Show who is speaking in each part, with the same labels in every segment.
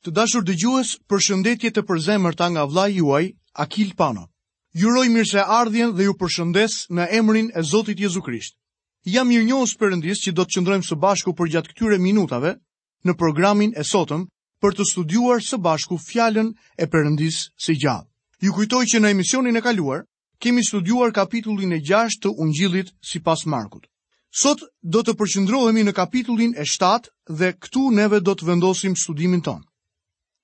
Speaker 1: Të dashur dëgjues, përshëndetje të përzemërta nga vllai juaj Akil Pano. Ju uroj mirëseardhjen dhe ju përshëndes në emrin e Zotit Jezu Krisht. Jam mirënjohës Perëndisë që do të qëndrojmë së bashku përgjatë këtyre minutave në programin e sotëm për të studiuar së bashku fjalën e Perëndisë së gjallë. Ju kujtoj që në emisionin e kaluar kemi studiuar kapitullin e gjashtë të Ungjillit sipas Markut. Sot do të përqëndrohemi në kapitullin e shtatë dhe këtu neve do të vendosim studimin tonë.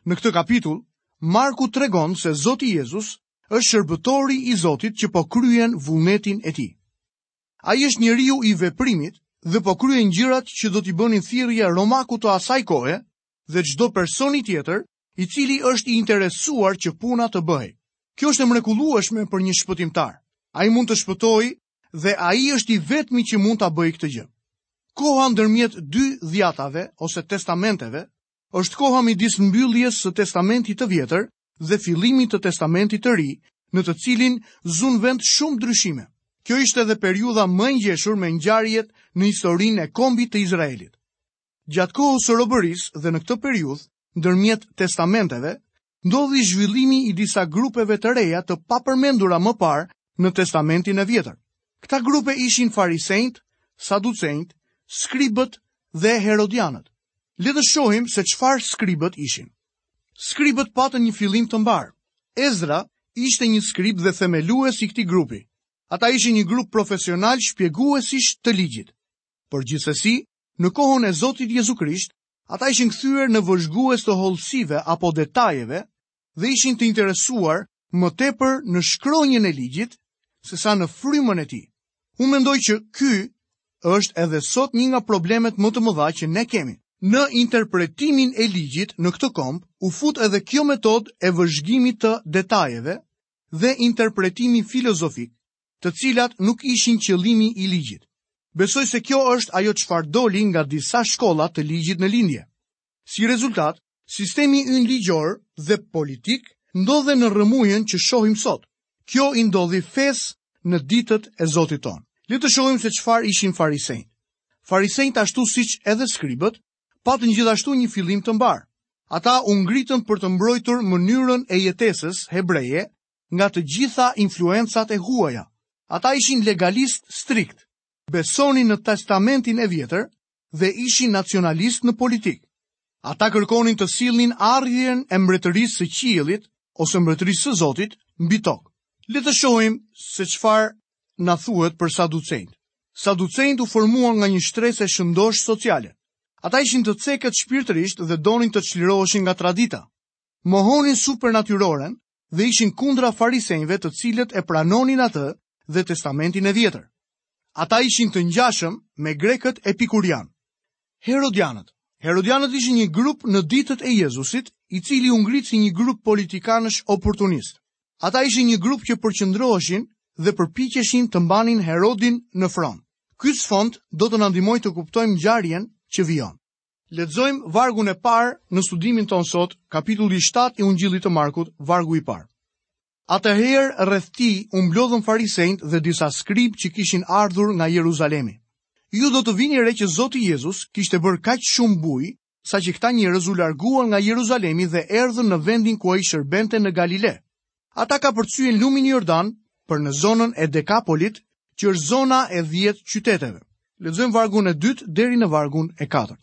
Speaker 1: Në këtë kapitull, Marku tregon se Zoti Jezus është shërbëtori i Zotit që po kryen vullnetin e tij. Ai është njeriu i veprimit dhe po kryen gjërat që do t'i bënin thirrje Romakut të asaj kohe dhe çdo personi tjetër i cili është i interesuar që puna të bëhej. Kjo është e mrekullueshme për një shpëtimtar. Ai mund të shpëtojë dhe ai është i vetmi që mund ta bëjë këtë gjë. Koha ndërmjet dy dhjatave ose testamenteve është koha midis mbylljes së testamentit të vjetër dhe fillimit të testamentit të ri, në të cilin zunë vend shumë ndryshime. Kjo ishte edhe periudha më e ngjeshur me ngjarjet në historinë e kombit të Izraelit. Gjatë kohës së robërisë dhe në këtë periudhë, ndërmjet testamenteve, ndodhi zhvillimi i disa grupeve të reja të papërmendura më parë në Testamentin e Vjetër. Këta grupe ishin farisenjtë, saducenjtë, skribët dhe herodianët. Le të shohim se çfarë skribët ishin. Skribët patën një fillim të mbarë. Ezra ishte një skrib dhe themelues i këtij grupi. Ata ishin një grup profesional shpjeguesish të ligjit. Por gjithsesi, Në kohën e Zotit Jezu Krisht, ata ishin kthyer në vëzhgues të hollësive apo detajeve dhe ishin të interesuar më tepër në shkronjën e ligjit sesa në frymën e tij. Unë mendoj që ky është edhe sot një nga problemet më të mëdha që ne kemi. Në interpretimin e ligjit në këtë komb u fut edhe kjo metodë e vëzhgimit të detajeve dhe interpretimi filozofik, të cilat nuk ishin qëllimi i ligjit. Besoj se kjo është ajo çfarë doli nga disa shkolla të ligjit në lindje. Si rezultat, sistemi ynë ligjor dhe politik ndodhet në rrëmujën që shohim sot. Kjo i ndodhi fesë në ditët e Zotit tonë. Le të shohim se çfarë ishin farisenjtë. Farisenjtë ashtu siç edhe skribët patën gjithashtu një fillim të mbarë. Ata u ngritën për të mbrojtur mënyrën e jetesës hebreje nga të gjitha influencat e huaja. Ata ishin legalistë striktë, besonin në Testamentin e Vjetër dhe ishin nacionalistë në politikë. Ata kërkonin të sillnin ardhjen e mbretërisë së qiellit ose mbretërisë së Zotit mbi tokë. Le të shohim se çfarë na thuhet për saducenjtë. Saducenjtë u formuan nga një shtresë e shëndoshë sociale. Ata ishin të cekët shpirtërisht dhe donin të çliroheshin nga tradita. Mohonin supernatyroren dhe ishin kundra farisenjve të cilët e pranonin atë dhe testamentin e vjetër. Ata ishin të ngjashëm me grekët epikurianë. Herodianët Herodianët ishin një grup në ditët e Jezusit, i cili u ngrit si një grup politikanësh oportunistë. Ata ishin një grup që përqendroheshin dhe përpiqeshin të mbanin Herodin në fron. Ky sfond do të na ndihmojë të kuptojmë ngjarjen që vijon. Lexojmë vargun e parë në studimin tonë sot, kapitulli 7 i Ungjillit të Markut, vargu i parë. Atëherë rreth tij u mblodhën farisenjtë dhe disa skribë që kishin ardhur nga Jeruzalemi. Ju do të vini re që Zoti Jezus kishte bërë kaq shumë bujë, saqë këta njerëz u larguan nga Jeruzalemi dhe erdhën në vendin ku ai shërbente në Galile. Ata kapërcyen lumin Jordan për në zonën e Dekapolit, që është zona e 10 qyteteve. Lexojmë vargun e dytë deri në vargun e katërt.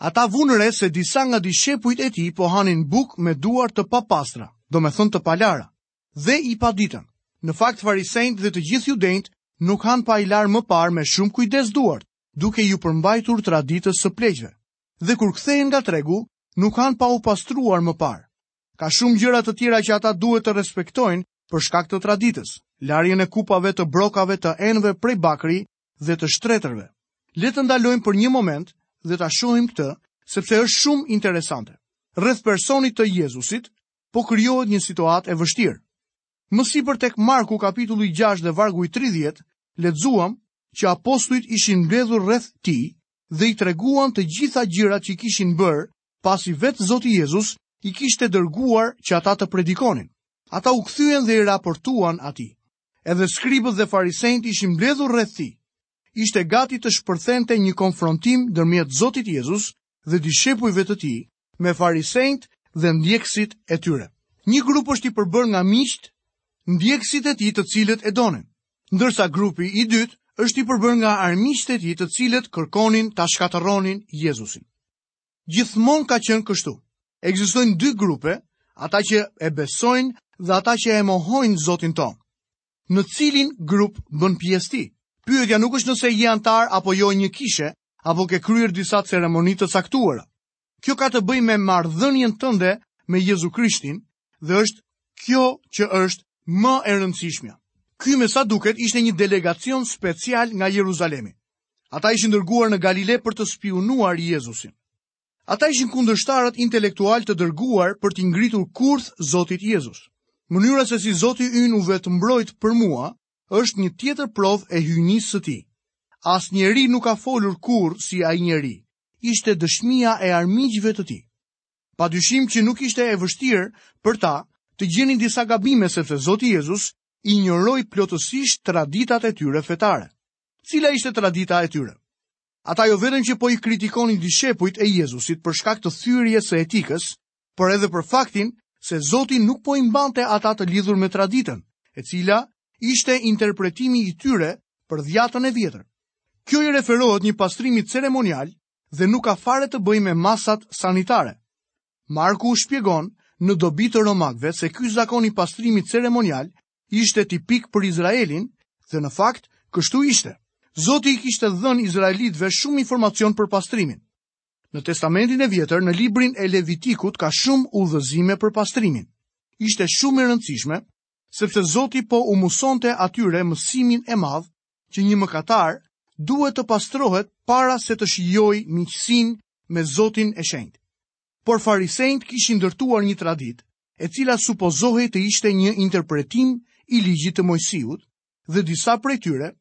Speaker 1: Ata vunë re se disa nga dishepujt e tij po hanin bukë me duar të papastra, domethënë të palara, dhe i paditën. Në fakt, farisenjtë dhe të gjithë judenjtë nuk hanë pa i larë më parë me shumë kujdes duart, duke iu përmbajtur traditës së pleqve. Dhe kur kthehen nga tregu, nuk hanë pa u pastruar më parë. Ka shumë gjëra të tjera që ata duhet të respektojnë për shkak të traditës, larjen e kupave të brokave të enëve prej bakri dhe të shtretërve. Le të ndalojmë për një moment dhe ta shohim këtë, sepse është shumë interesante. Rreth personit të Jezusit po krijohet një situatë e vështirë. Më sipër tek Marku kapitulli 6 dhe vargu i 30, lexuam që apostujt ishin mbledhur rreth tij dhe i treguan të gjitha gjërat që kishin bërë pasi vetë Zoti Jezus i kishte dërguar që ata të predikonin. Ata u kthyen dhe i raportuan atij. Edhe skribët dhe farisenjtë ishin mbledhur rreth tij. Ishte gati të shpërthente një konfrontim ndërmjet Zotit Jezus dhe dishepujve të tij me farisenjtë dhe ndjekësit e tyre. Një grup është i përbërë nga miqtë, ndjekësit e tij të cilët e donin, ndërsa grupi i dytë është i përbërë nga armiqtë e tij të cilët kërkonin ta shkatërronin Jezusin. Gjithmonë ka qenë kështu. Ekzistojnë dy grupe, ata që e besojnë dhe ata që e mohojnë Zotin tonë. Në cilin grup bën pjesë ti? Pyetja nuk është nëse je anëtar apo jo i një kishe, apo ke kryer disa ceremoni të caktuara. Kjo ka të bëjë me marrëdhënien tënde me Jezu Krishtin Dhe është kjo që është më e rëndësishmja. Ky me sa duket ishte një delegacion special nga Jeruzalemi. Ata ishin dërguar në Galile për të spiunuar Jezusin. Ata ishin kundërshtarët intelektualë të dërguar për t'i ngritur kurth Zotit Jezus. Mënyra se si Zoti ynë u vetëmbrojt për mua, është një tjetër provë e hyjnisë së tij. Asnjeri nuk ka folur kurrë si ai njeri, ishte dëshmia e armiqve të tij. Pa dyshim që nuk ishte e vështirë për ta të gjenin disa gabime sepse Zoti Jezus injoroi plotësisht traditat e tyre fetare. Cila ishte tradita e tyre? Ata jo vetëm që po i kritikonin dishepujt e Jezusit për shkak të thyerjes së etikës, por edhe për faktin se Zoti nuk po i mbante ata të lidhur me traditën, e cila ishte interpretimi i tyre për dhjatën e vjetër. Kjo i referohet një pastrimi ceremonial dhe nuk ka fare të bëjë me masat sanitare. Marku u shpjegon në dobi të romakëve se ky zakon i pastrimit ceremonial ishte tipik për Izraelin dhe në fakt kështu ishte. Zoti u kishte dhënë izraelitëve shumë informacion për pastrimin. Në Testamentin e Vjetër, në librin e Levitikut ka shumë udhëzime për pastrimin. Ishte shumë e rëndësishme sepse Zoti po u mësonte atyre mësimin e madh që një mëkatar duhet të pastrohet para se të shijojë miqësinë me Zotin e Shenjtë. Por farisenjtë kishin ndërtuar një traditë, e cila supozohej të ishte një interpretim i ligjit të Moisiut, dhe disa prej tyre,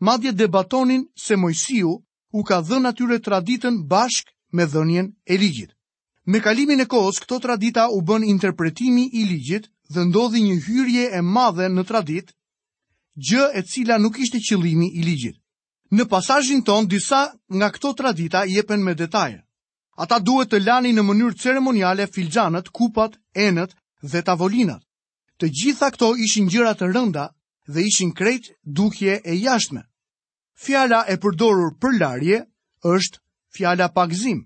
Speaker 1: madje debatonin se Moisiu u ka dhënë atyre traditën bashkë me dhënien e ligjit. Me kalimin e kohës këto tradita u bënë interpretimi i ligjit dhe ndodhi një hyrje e madhe në traditë, gjë e cila nuk ishte qëllimi i ligjit. Në pasazhin tonë disa nga këto tradita jepen me detaje. Ata duhet të lanin në mënyrë ceremoniale filxhanët, kupat, enët dhe tavolinat. Të gjitha këto ishin gjëra të rënda dhe ishin krejt dukje e jashtme. Fjala e përdorur për larje është fjala pagëzim.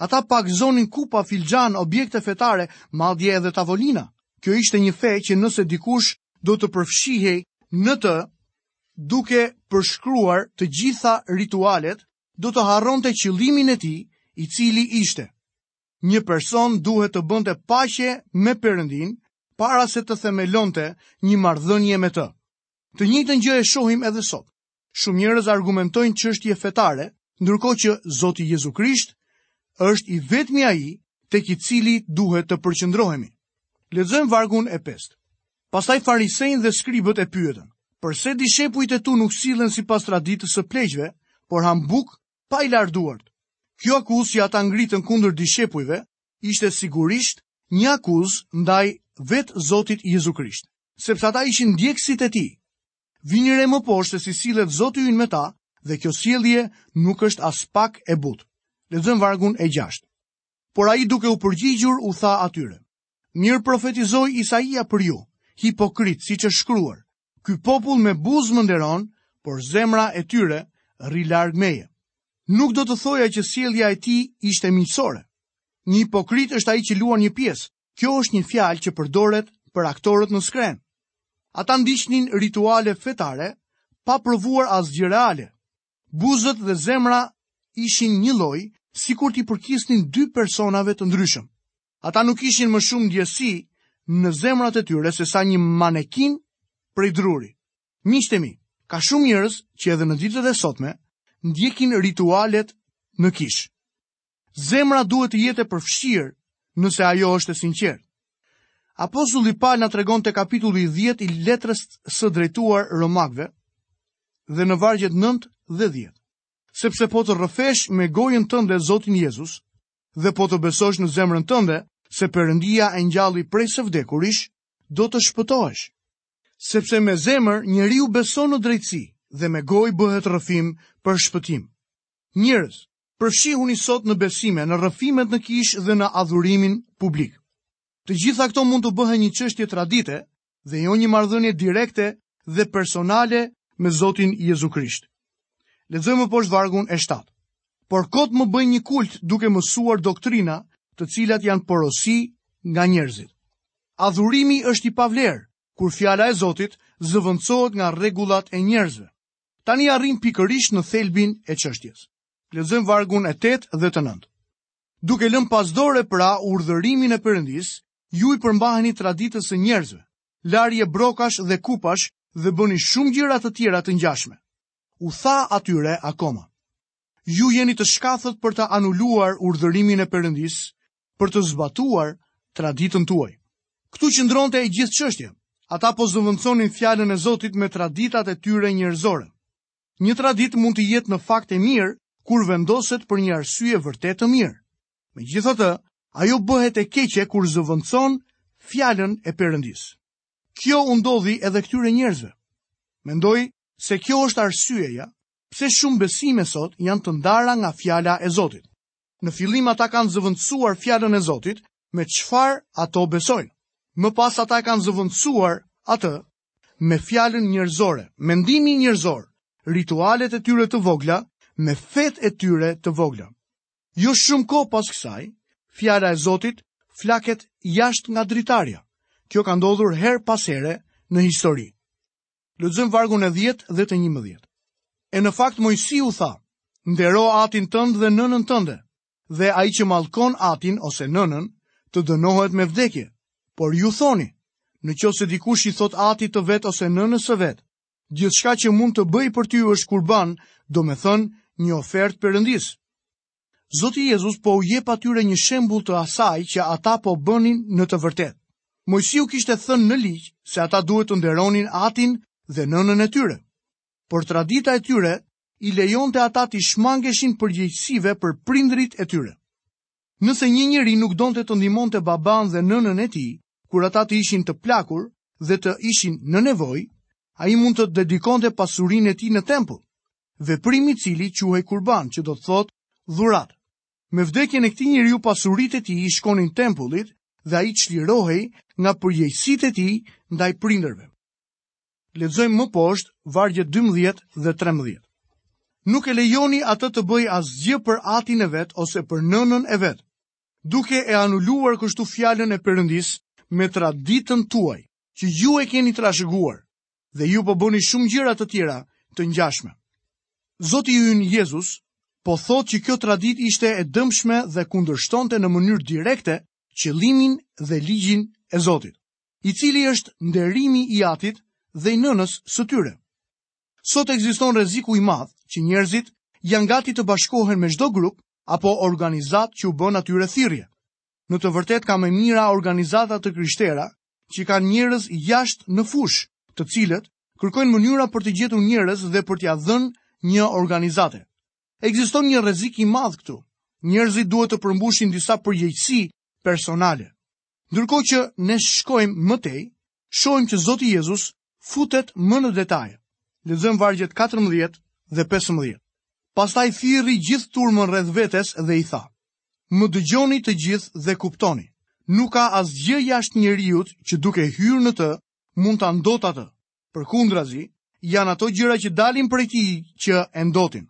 Speaker 1: Ata pagëzonin kupa, filxhanë, objekte fetare, madje edhe tavolina. Kjo ishte një fe që nëse dikush do të përfshihej në të, duke përshkruar të gjitha ritualet, do të harronte qëllimin e tij, i cili ishte një person duhet të bënte paqe me Perëndinë para se të themelonte një marrëdhënie me të. Të njëjtën gjë e shohim edhe sot. Shumë njerëz argumentojnë çështje fetare, ndërkohë që Zoti Jezu Krisht është i vetmi ai tek i cili duhet të përqendrohemi. Lexojmë vargun e 5. Pastaj farisenjtë dhe skribët e pyetën: përse dishepujt e tu nuk sillen sipas traditës së pleqve, por hanë bukë pa i larë duart. Kjo akuzë që ata ngritën kundër dishepujve ishte sigurisht një akuzë ndaj vetë Zotit Jezu Krisht, sepse ata ishin ndjekësit e tij. Vini re më poshtë si sillet Zoti ynë me ta dhe kjo sjellje nuk është aspak e butë. Lexojmë vargun e 6. Por ai duke u përgjigjur u tha atyre: Mirë profetizoi Isaia për ju, hipokritë, siç është shkruar, Ky popull me buzë më nderon, por zemra e tyre rri larg meje. Nuk do të thoja që sjellja e tij ishte miqësore. Një hipokrit është ai që luan një pjesë. Kjo është një fjalë që përdoret për aktorët në skenë. Ata ndiqnin rituale fetare pa provuar asgjë reale. Buzët dhe zemra ishin njëlloj sikur t'i përkisnin dy personave të ndryshëm. Ata nuk ishin më shumë ndjesi në zemrat e tyre sesa një manekin prej druri. Miqtë e mi, ka shumë njerëz që edhe në ditët e sotme ndjekin ritualet në kishë. Zemra duhet të jetë e përfshirë nëse ajo është e sinqertë. Apostulli Pal na tregon te kapitulli 10 i letrës së drejtuar Romakëve dhe në vargjet 9 dhe 10. Sepse po të rrëfesh me gojën tënde Zotin Jezus dhe po të besosh në zemrën tënde se Perëndia e ngjalli prej së vdekurish, do të shpëtohesh. Sepse me zemër njeriu beson në drejtësi dhe me gojë bëhet rrëfim për shpëtim. Njerëz, përfshihuni sot në besime, në rrëfimet në kishë dhe në adhurimin publik. Të gjitha këto mund të bëhen një çështje tradite, dhe jo një marrëdhënie direkte dhe personale me Zotin Jezu Krisht. Lexojmë poshtë vargun e 7. Por kot më bëjnë një kult duke mësuar doktrina, të cilat janë porosi nga njerëzit. Adhurimi është i pavlerë, kur fjala e Zotit zëvendësohet nga rregullat e njerëzve. Tani arrijmë pikërisht në thelbin e çështjes. Lexojmë vargun e 8 dhe të 9. Duke lënë pas dore pra urdhërimin e Perëndisë, ju i përmbaheni traditës së njerëzve, larje brokash dhe kupash dhe bëni shumë gjëra të tjera të ngjashme. U tha atyre akoma, Ju jeni të shkathët për të anuluar urdhërimin e Perëndisë, për të zbatuar traditën tuaj. Këtu qëndronte e gjithë çështja. Ata po zëvendësonin fjalën e Zotit me traditat e tyre njerëzore. Një traditë mund të jetë në fakt e mirë kur vendoset për një arsye vërtet të mirë. Megjithatë, ajo bëhet e keqe kur zëvendëson fjalën e Perëndisë. Kjo u ndodhi edhe këtyre njerëzve. Mendoj se kjo është arsyeja pse shumë besime sot janë të ndara nga fjala e Zotit. Në fillim ata kanë zëvendësuar fjalën e Zotit me çfarë ato besojnë. Më pas ata e kanë zëvendësuar atë me fjalën njerëzore, mendimin njerëzor, ritualet e tyre të vogla, me fetë e tyre të vogla. Jo shumë kohë pas kësaj, fjala e Zotit flaket jashtë nga dritarja. Kjo ka ndodhur herë pas here në histori. Lexojmë vargun e 10 dhe të 11. E në fakt Moisiu tha, ndero atin tënd dhe nënën tënde, dhe ai që mallkon atin ose nënën të dënohet me vdekje. Por ju thoni, në qoftë se dikush i thotë atit të vet ose nënës së vet, gjithçka që mund të bëjë për ty është kurban, domethënë një ofertë Perëndisë. Zoti Jezus po u jep atyre një shembul të asaj që ata po bënin në të vërtetë. Moisiu kishte thënë në ligj se ata duhet të nderonin atin dhe nënën e tyre. Por tradita e tyre i lejonte ata t'i shmangeshin përgjegjësive për prindërit e tyre. Nëse një njeri nuk donte të ndihmonte babanë dhe nënën e tij, kur ata të ishin të plakur dhe të ishin në nevojë, ai mund të dedikonte pasurinë e tij në tempull, veprim i cili quhej kurban, që do të thotë dhuratë. Me vdekjen e këtij njeriu pasuritë e tij i shkonin tempullit dhe ai çlirohej nga përgjegjësitë e tij ndaj prindërve. Lexojmë më poshtë vargjet 12 dhe 13. Nuk e lejoni atë të bëjë asgjë për atin e vet ose për nënën e vet, duke e anuluar kështu fjalën e Perëndisë me traditën tuaj, që ju e keni trashëguar dhe ju po bëni shumë gjëra të tjera të ngjashme. Zoti ynë Jezus po thotë që kjo traditë ishte e dëmshme dhe kundërshtonte në mënyrë direkte qëllimin dhe ligjin e Zotit. i cili është nderimi i atit dhe i nënës së tyre. Sot ekziston rreziku i madh që njerëzit janë gati të bashkohen me çdo grup apo organizatë që u bën atyre thirrje. Në të vërtetë ka me mijëra organizata të krishtera që kanë njerëz jashtë në fushë, të cilët kërkojnë mënyra për të gjetur njerëz dhe për t'ia dhënë një organizate. Ekziston një rrezik i madh këtu. Njerëzit duhet të përmbushin disa përgjegjësi personale. Ndërkohë që ne shkojmë më tej, shohim që Zoti Jezus futet më në detaje. Lexojmë vargjet 14 dhe 15. Pastaj thirri gjithë turmën rreth vetes dhe i tha: Më dëgjoni të gjithë dhe kuptoni. Nuk ka asgjë jashtë njeriut që duke hyrë në të mund ta ndotë atë. Përkundrazi, janë ato gjëra që dalin prej tij që e ndotin.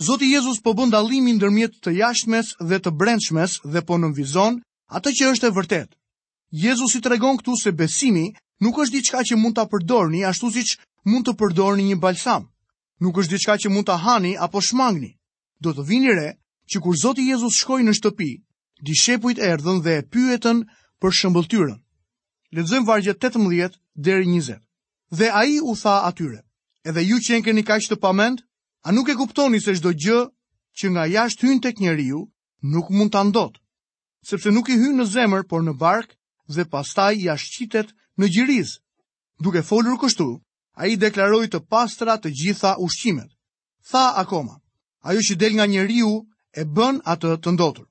Speaker 1: Zoti Jezus po bën dallimin ndërmjet të jashtmes dhe të brendshmes dhe po nënvizon atë që është e vërtetë. Jezusi tregon këtu se besimi nuk është diçka që mund ta përdorni ashtu siç mund të përdorni një balsam. Nuk është diçka që mund ta hani apo shmangni. Do të vini re që kur Zoti Jezus shkoi në shtëpi, dishepujt erdhën dhe e pyetën për shëmbëlltyrën. Lexojmë vargjet 18 deri 20. Dhe ai u tha atyre: Edhe ju qenkeni kaq të pamend? A nuk e kuptoni se çdo gjë që nga jashtë hyn tek njeriu nuk mund ta ndotë, sepse nuk i hyn në zemër, por në bark dhe pastaj jashtëqitet në gjiriz. Duke folur kështu, ai i deklaroi të pastra të gjitha ushqimet. Tha akoma, ajo që del nga njeriu e bën atë të ndotur.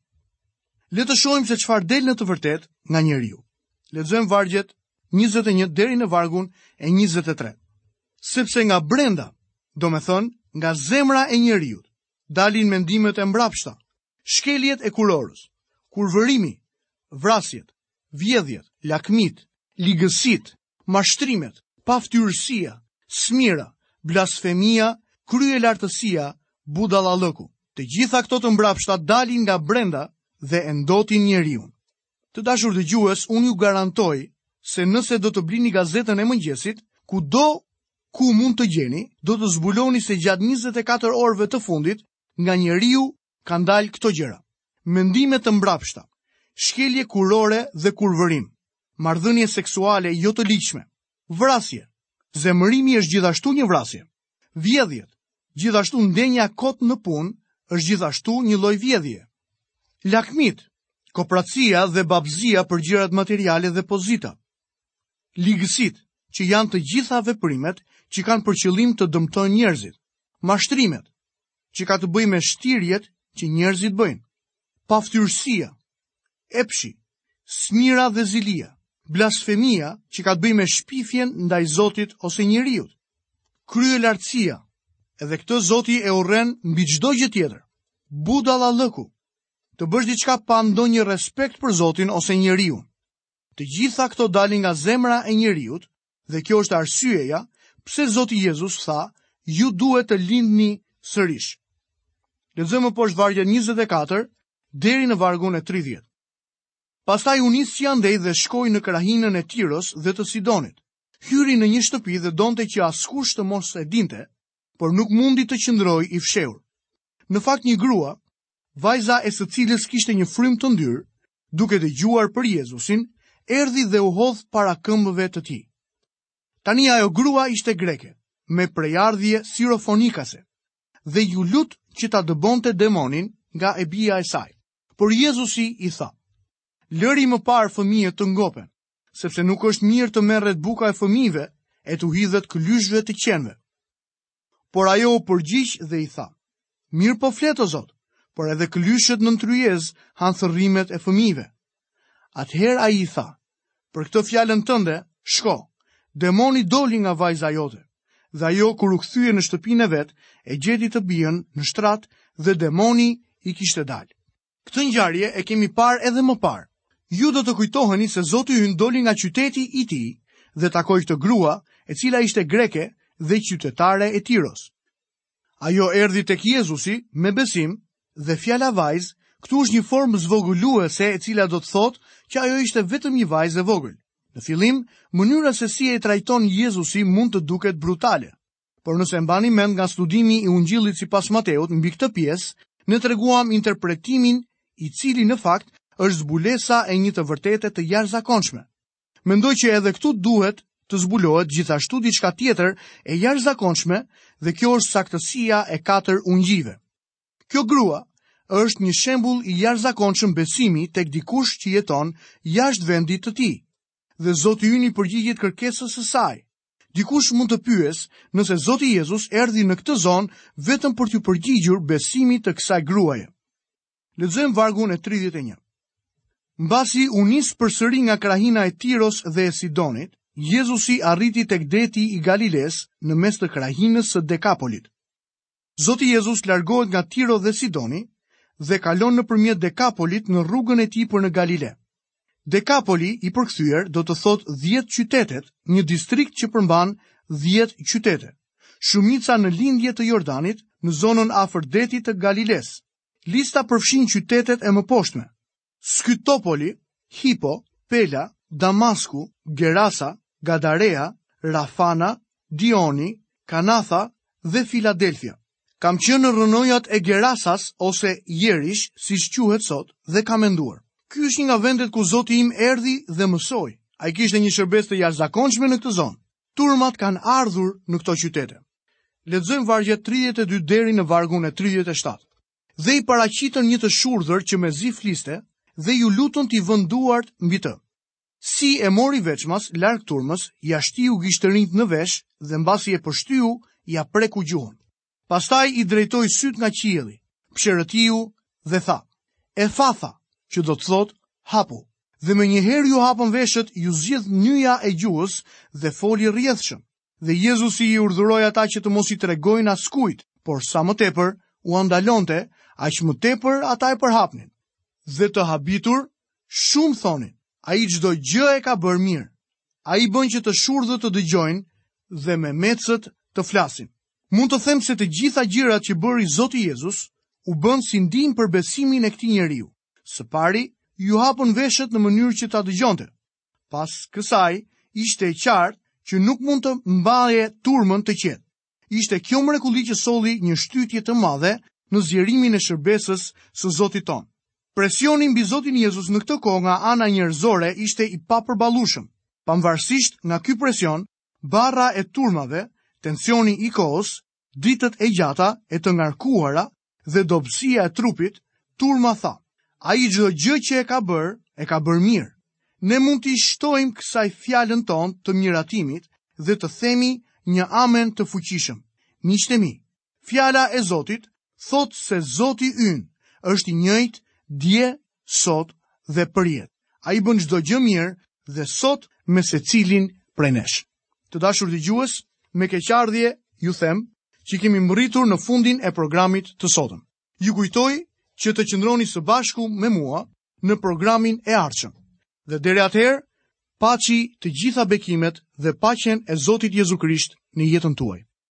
Speaker 1: Le të shohim se çfarë del në të vërtetë nga njeriu. Lexojmë vargjet 21 deri në vargun e 23. Sepse nga brenda, domethënë nga zemra e njeriut, dalin mendimet e mbrapshta, shkeljet e kurorës, kurvërimi, vrasjet, vjedhjet, lakmitë, ligësitë, mashtrimet, paftyrësia, smira, blasfemia, kryelartësia, budallallëku. Të gjitha këto të mbrapshta dalin nga brenda dhe e ndotin njeriun. Të dashur dëgjues, unë ju garantoj se nëse do të blini gazetën e mëngjesit, kudo ku mund të jeni, do të zbuloni se gjatë 24 orëve të fundit, nga njeriu kanë dalë këto gjëra. Mendime të mbrapshta, shkelje kurore dhe kurvërim, marrëdhënie seksuale jo të ligjshme, vrasje, zemërimi është gjithashtu një vrasje. Vjedhjet, gjithashtu ndenja kot në punë, është gjithashtu një lloj vjedhje. Lakmitë, kopracia dhe babëzia për gjërat materiale dhe pozita. Ligësitë, që janë të gjitha veprimet që kanë për qëllim të dëmtojnë njerëzit. Mashtrimet, që ka të bëjë me shtirjet që njerëzit bëjnë. Paftyrësia, Epshi, smira dhe zilia, blasfemia që ka të bëjë me shpifjen ndaj Zotit ose njeriut. Kryelartësia, edhe këtë Zoti e urren mbi çdo gjë tjetër. Budallallëku, të bësh diçka pa ndonjë respekt për Zotin ose njeriun. Të gjitha këto dalin nga zemra e njeriut Dhe kjo është arsyeja pse Zoti Jezus tha, ju duhet të lindni sërish. Lexojmë më poshtë vargjet 24 deri në vargun e 30. Pastaj u nis që andej dhe shkoi në krahinën e Tiros dhe të Sidonit. Hyri në një shtëpi dhe donte që askush të mos e dinte, por nuk mundi të qëndrojë i fshehur. Në fakt një grua Vajza e së cilës kishte një frymë të ndyrë, duke dëgjuar për Jezusin, erdhi dhe u hodh para këmbëve të tij. Tani ajo grua ishte greke, me prejardhje sirofonikase, dhe iu lut që ta dëbonte demonin nga e bija e saj. Por Jezusi i tha, lëri më parë fëmijët të ngopen, sepse nuk është mirë të merret buka e fëmijëve e t'u hidhet këlyshve të qenve. Por ajo u përgjigj dhe i tha, Mirë po flet, o Zot, por edhe këlyshët nën tryezë hanë thërrimet e fëmijëve. Atëherë ai i tha, për këtë fjalën tënde, shko, demoni doli nga vajza jote, dhe ajo kur u kthye në shtëpinë e vet, e gjeti të bijën në shtrat dhe demoni i kishte dalë. Këtë ngjarje e kemi parë edhe më parë. Ju do të kujtoheni se Zoti ynë doli nga qyteti i tij dhe takoi këtë grua, e cila ishte greke dhe qytetare e Tiros. Ajo erdhi tek Jezusi me besim dhe fjala vajzë këtu është një formë zvogëluese e cila do të thotë që ajo ishte vetëm një vajzë e vogël. Në fillim, mënyra se si e trajton Jezusi mund të duket brutale. Por nëse mbani mend nga studimi i ungjillit sipas Mateut mbi këtë pjesë, ne treguam interpretimin i cili në fakt është zbulesa e një të vërtete të jashtëzakonshme. Mendoj që edhe këtu duhet të zbulohet gjithashtu diçka tjetër e jashtëzakonshme dhe kjo është saktësia e katër ungjijve. Kjo grua është një shembull i jashtëzakonshëm besimi tek dikush që jeton jashtë vendit të tij dhe Zoti ynë i përgjigjet kërkesës së saj. Dikush mund të pyesë nëse Zoti Jezus erdhi në këtë zonë vetëm për t'iu përgjigjur besimit të kësaj gruaje. Lexojmë vargun e 31. Mbasi u nis përsëri nga krahina e Tiros dhe e Sidonit, Jezusi arriti tek deti i Galilesë në mes të krahinës së Dekapolit. Zoti Jezus largohet nga Tiro dhe Sidoni dhe kalon nëpërmjet Dekapolit në rrugën e tij për në Galile. Dekapoli i përkthyer do të thotë 10 qytetet, një distrikt që përmban 10 qytete. Shumica në lindje të Jordanit, në zonën afër detit të Galilesë. Lista përfshin qytetet e mëposhtme. Skytopoli, Hipo, Pela, Damasku, Gerasa, Gadarea, Rafana, Dioni, Kanatha dhe Filadelfia. Kam qenë në rrënojat e Gerasas ose Jerish, siç quhet sot, dhe kam menduar. Ky është një nga vendet ku Zoti im erdhi dhe mësoi. Ai kishte një shërbesë të jashtëzakonshme në këtë zonë. Turmat kanë ardhur në këto qytete. Lexojmë vargjet 32 deri në vargun e 37. dhe i paraqitën një të shurdhër që mezi fliste dhe iu lutën t'i vënë duart mbi të. Si e mori veçmas larg turmës, ia shtiu gishtërinjtë në vesh dhe mbasi e pështyu, ia preku gjuhën. Pastaj i drejtoi sytë nga qielli, psherëtiu dhe tha: "Effatha", që do të thotë hapu. Dhe menjëherë iu hapën veshët, iu zgjidh nyja e gjuhës dhe foli rrjedhshëm. Dhe Jezusi i urdhëroi ata që të mos i tregojnë askujt, por sa më tepër ua ndalonte, aq më tepër ata e përhapnin. Dhe të habitur shumë, thonin, ai çdo gjë e ka bërë mirë, ai bën që të shurdhët të dëgjojnë dhe memecët të flasin. Mund të them se të gjitha gjërat që bëri Zoti Jezus u bënë si ndihmë për besimin e këtij njeriu. Së pari, iu hapën veshët në mënyrë që ta dëgjonte. Pas kësaj, ishte e qartë që nuk mund të mbaje turmën të qetë. Ishte kjo mrekulli që solli një shtytje të madhe në zgjerimin e shërbesës së Zotit tonë. Presioni mbi Zotin Jezus në këtë kohë nga ana njerëzore ishte i papërballueshëm. Pavarësisht nga ky presion, barra e turmave, tensioni i kohës, ditët e gjata e të ngarkuara dhe dobësia e trupit, turma tha, Ai çdo gjë që e ka bërë, e ka bërë mirë. Ne mund t'i shtojmë kësaj fjalën tonë të miratimit dhe të themi një amen të fuqishëm. Miqtë e mi, fjala e Zotit thotë se Zoti ynë është i njëjtë dje, sot dhe përjetë. Ai bën çdo gjë mirë dhe sot me secilin prej nesh. Të dashur dëgjues, me keqardhje ju them që kemi mbërritur në fundin e programit të sotëm. Ju kujtoj që të qëndroni së bashku me mua në programin e ardhshëm. Dhe deri atëherë, paçi të gjitha bekimet dhe paqen e Zotit Jezu Krisht në jetën tuaj.